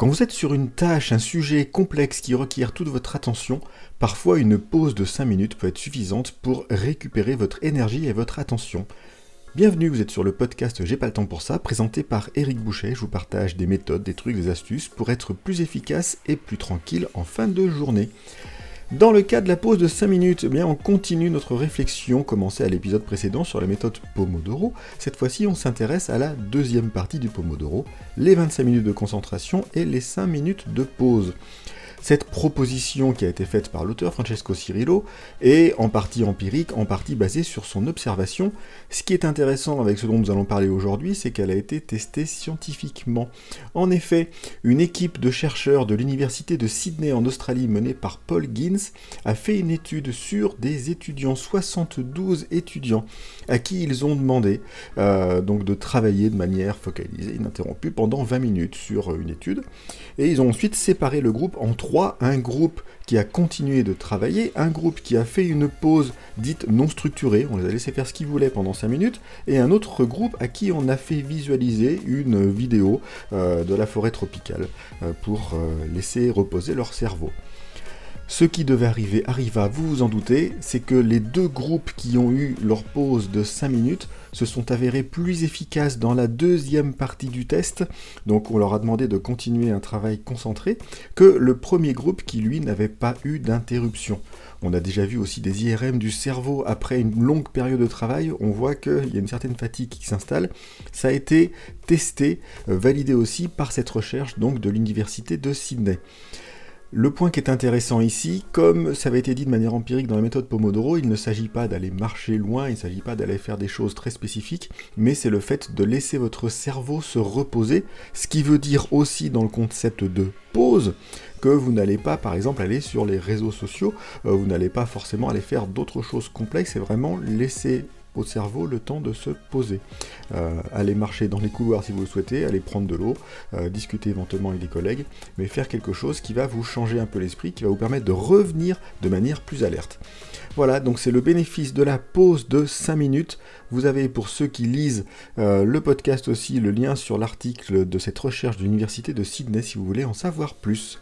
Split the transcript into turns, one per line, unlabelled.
Quand vous êtes sur une tâche, un sujet complexe qui requiert toute votre attention, parfois une pause de 5 minutes peut être suffisante pour récupérer votre énergie et votre attention. Bienvenue, vous êtes sur le podcast J'ai pas le temps pour ça, présenté par Eric Boucher. Je vous partage des méthodes, des trucs, des astuces pour être plus efficace et plus tranquille en fin de journée. Dans le cas de la pause de 5 minutes, eh bien on continue notre réflexion commencée à l'épisode précédent sur la méthode Pomodoro. Cette fois-ci, on s'intéresse à la deuxième partie du Pomodoro, les 25 minutes de concentration et les 5 minutes de pause. Cette proposition qui a été faite par l'auteur Francesco Cirillo est en partie empirique, en partie basée sur son observation. Ce qui est intéressant avec ce dont nous allons parler aujourd'hui, c'est qu'elle a été testée scientifiquement. En effet, une équipe de chercheurs de l'université de Sydney en Australie menée par Paul Gins a fait une étude sur des étudiants, 72 étudiants, à qui ils ont demandé euh, donc de travailler de manière focalisée, ininterrompue pendant 20 minutes sur une étude. Et ils ont ensuite séparé le groupe en trois un groupe qui a continué de travailler, un groupe qui a fait une pause dite non structurée, on les a laissés faire ce qu'ils voulaient pendant 5 minutes, et un autre groupe à qui on a fait visualiser une vidéo euh, de la forêt tropicale euh, pour euh, laisser reposer leur cerveau. Ce qui devait arriver arriva, vous vous en doutez, c'est que les deux groupes qui ont eu leur pause de 5 minutes se sont avérés plus efficaces dans la deuxième partie du test, donc on leur a demandé de continuer un travail concentré, que le premier groupe qui lui n'avait pas eu d'interruption. On a déjà vu aussi des IRM du cerveau après une longue période de travail, on voit qu'il y a une certaine fatigue qui s'installe. Ça a été testé, euh, validé aussi par cette recherche donc de l'université de Sydney. Le point qui est intéressant ici, comme ça avait été dit de manière empirique dans la méthode Pomodoro, il ne s'agit pas d'aller marcher loin, il ne s'agit pas d'aller faire des choses très spécifiques, mais c'est le fait de laisser votre cerveau se reposer, ce qui veut dire aussi dans le concept de pause que vous n'allez pas par exemple aller sur les réseaux sociaux, euh, vous n'allez pas forcément aller faire d'autres choses complexes, c'est vraiment laisser au cerveau le temps de se poser. Euh, aller marcher dans les couloirs si vous le souhaitez, aller prendre de l'eau, euh, discuter éventuellement avec des collègues, mais faire quelque chose qui va vous changer un peu l'esprit, qui va vous permettre de revenir de manière plus alerte. Voilà, donc c'est le bénéfice de la pause de 5 minutes. Vous avez pour ceux qui lisent euh, le podcast aussi le lien sur l'article de cette recherche de l'université de Sydney si vous voulez en savoir plus.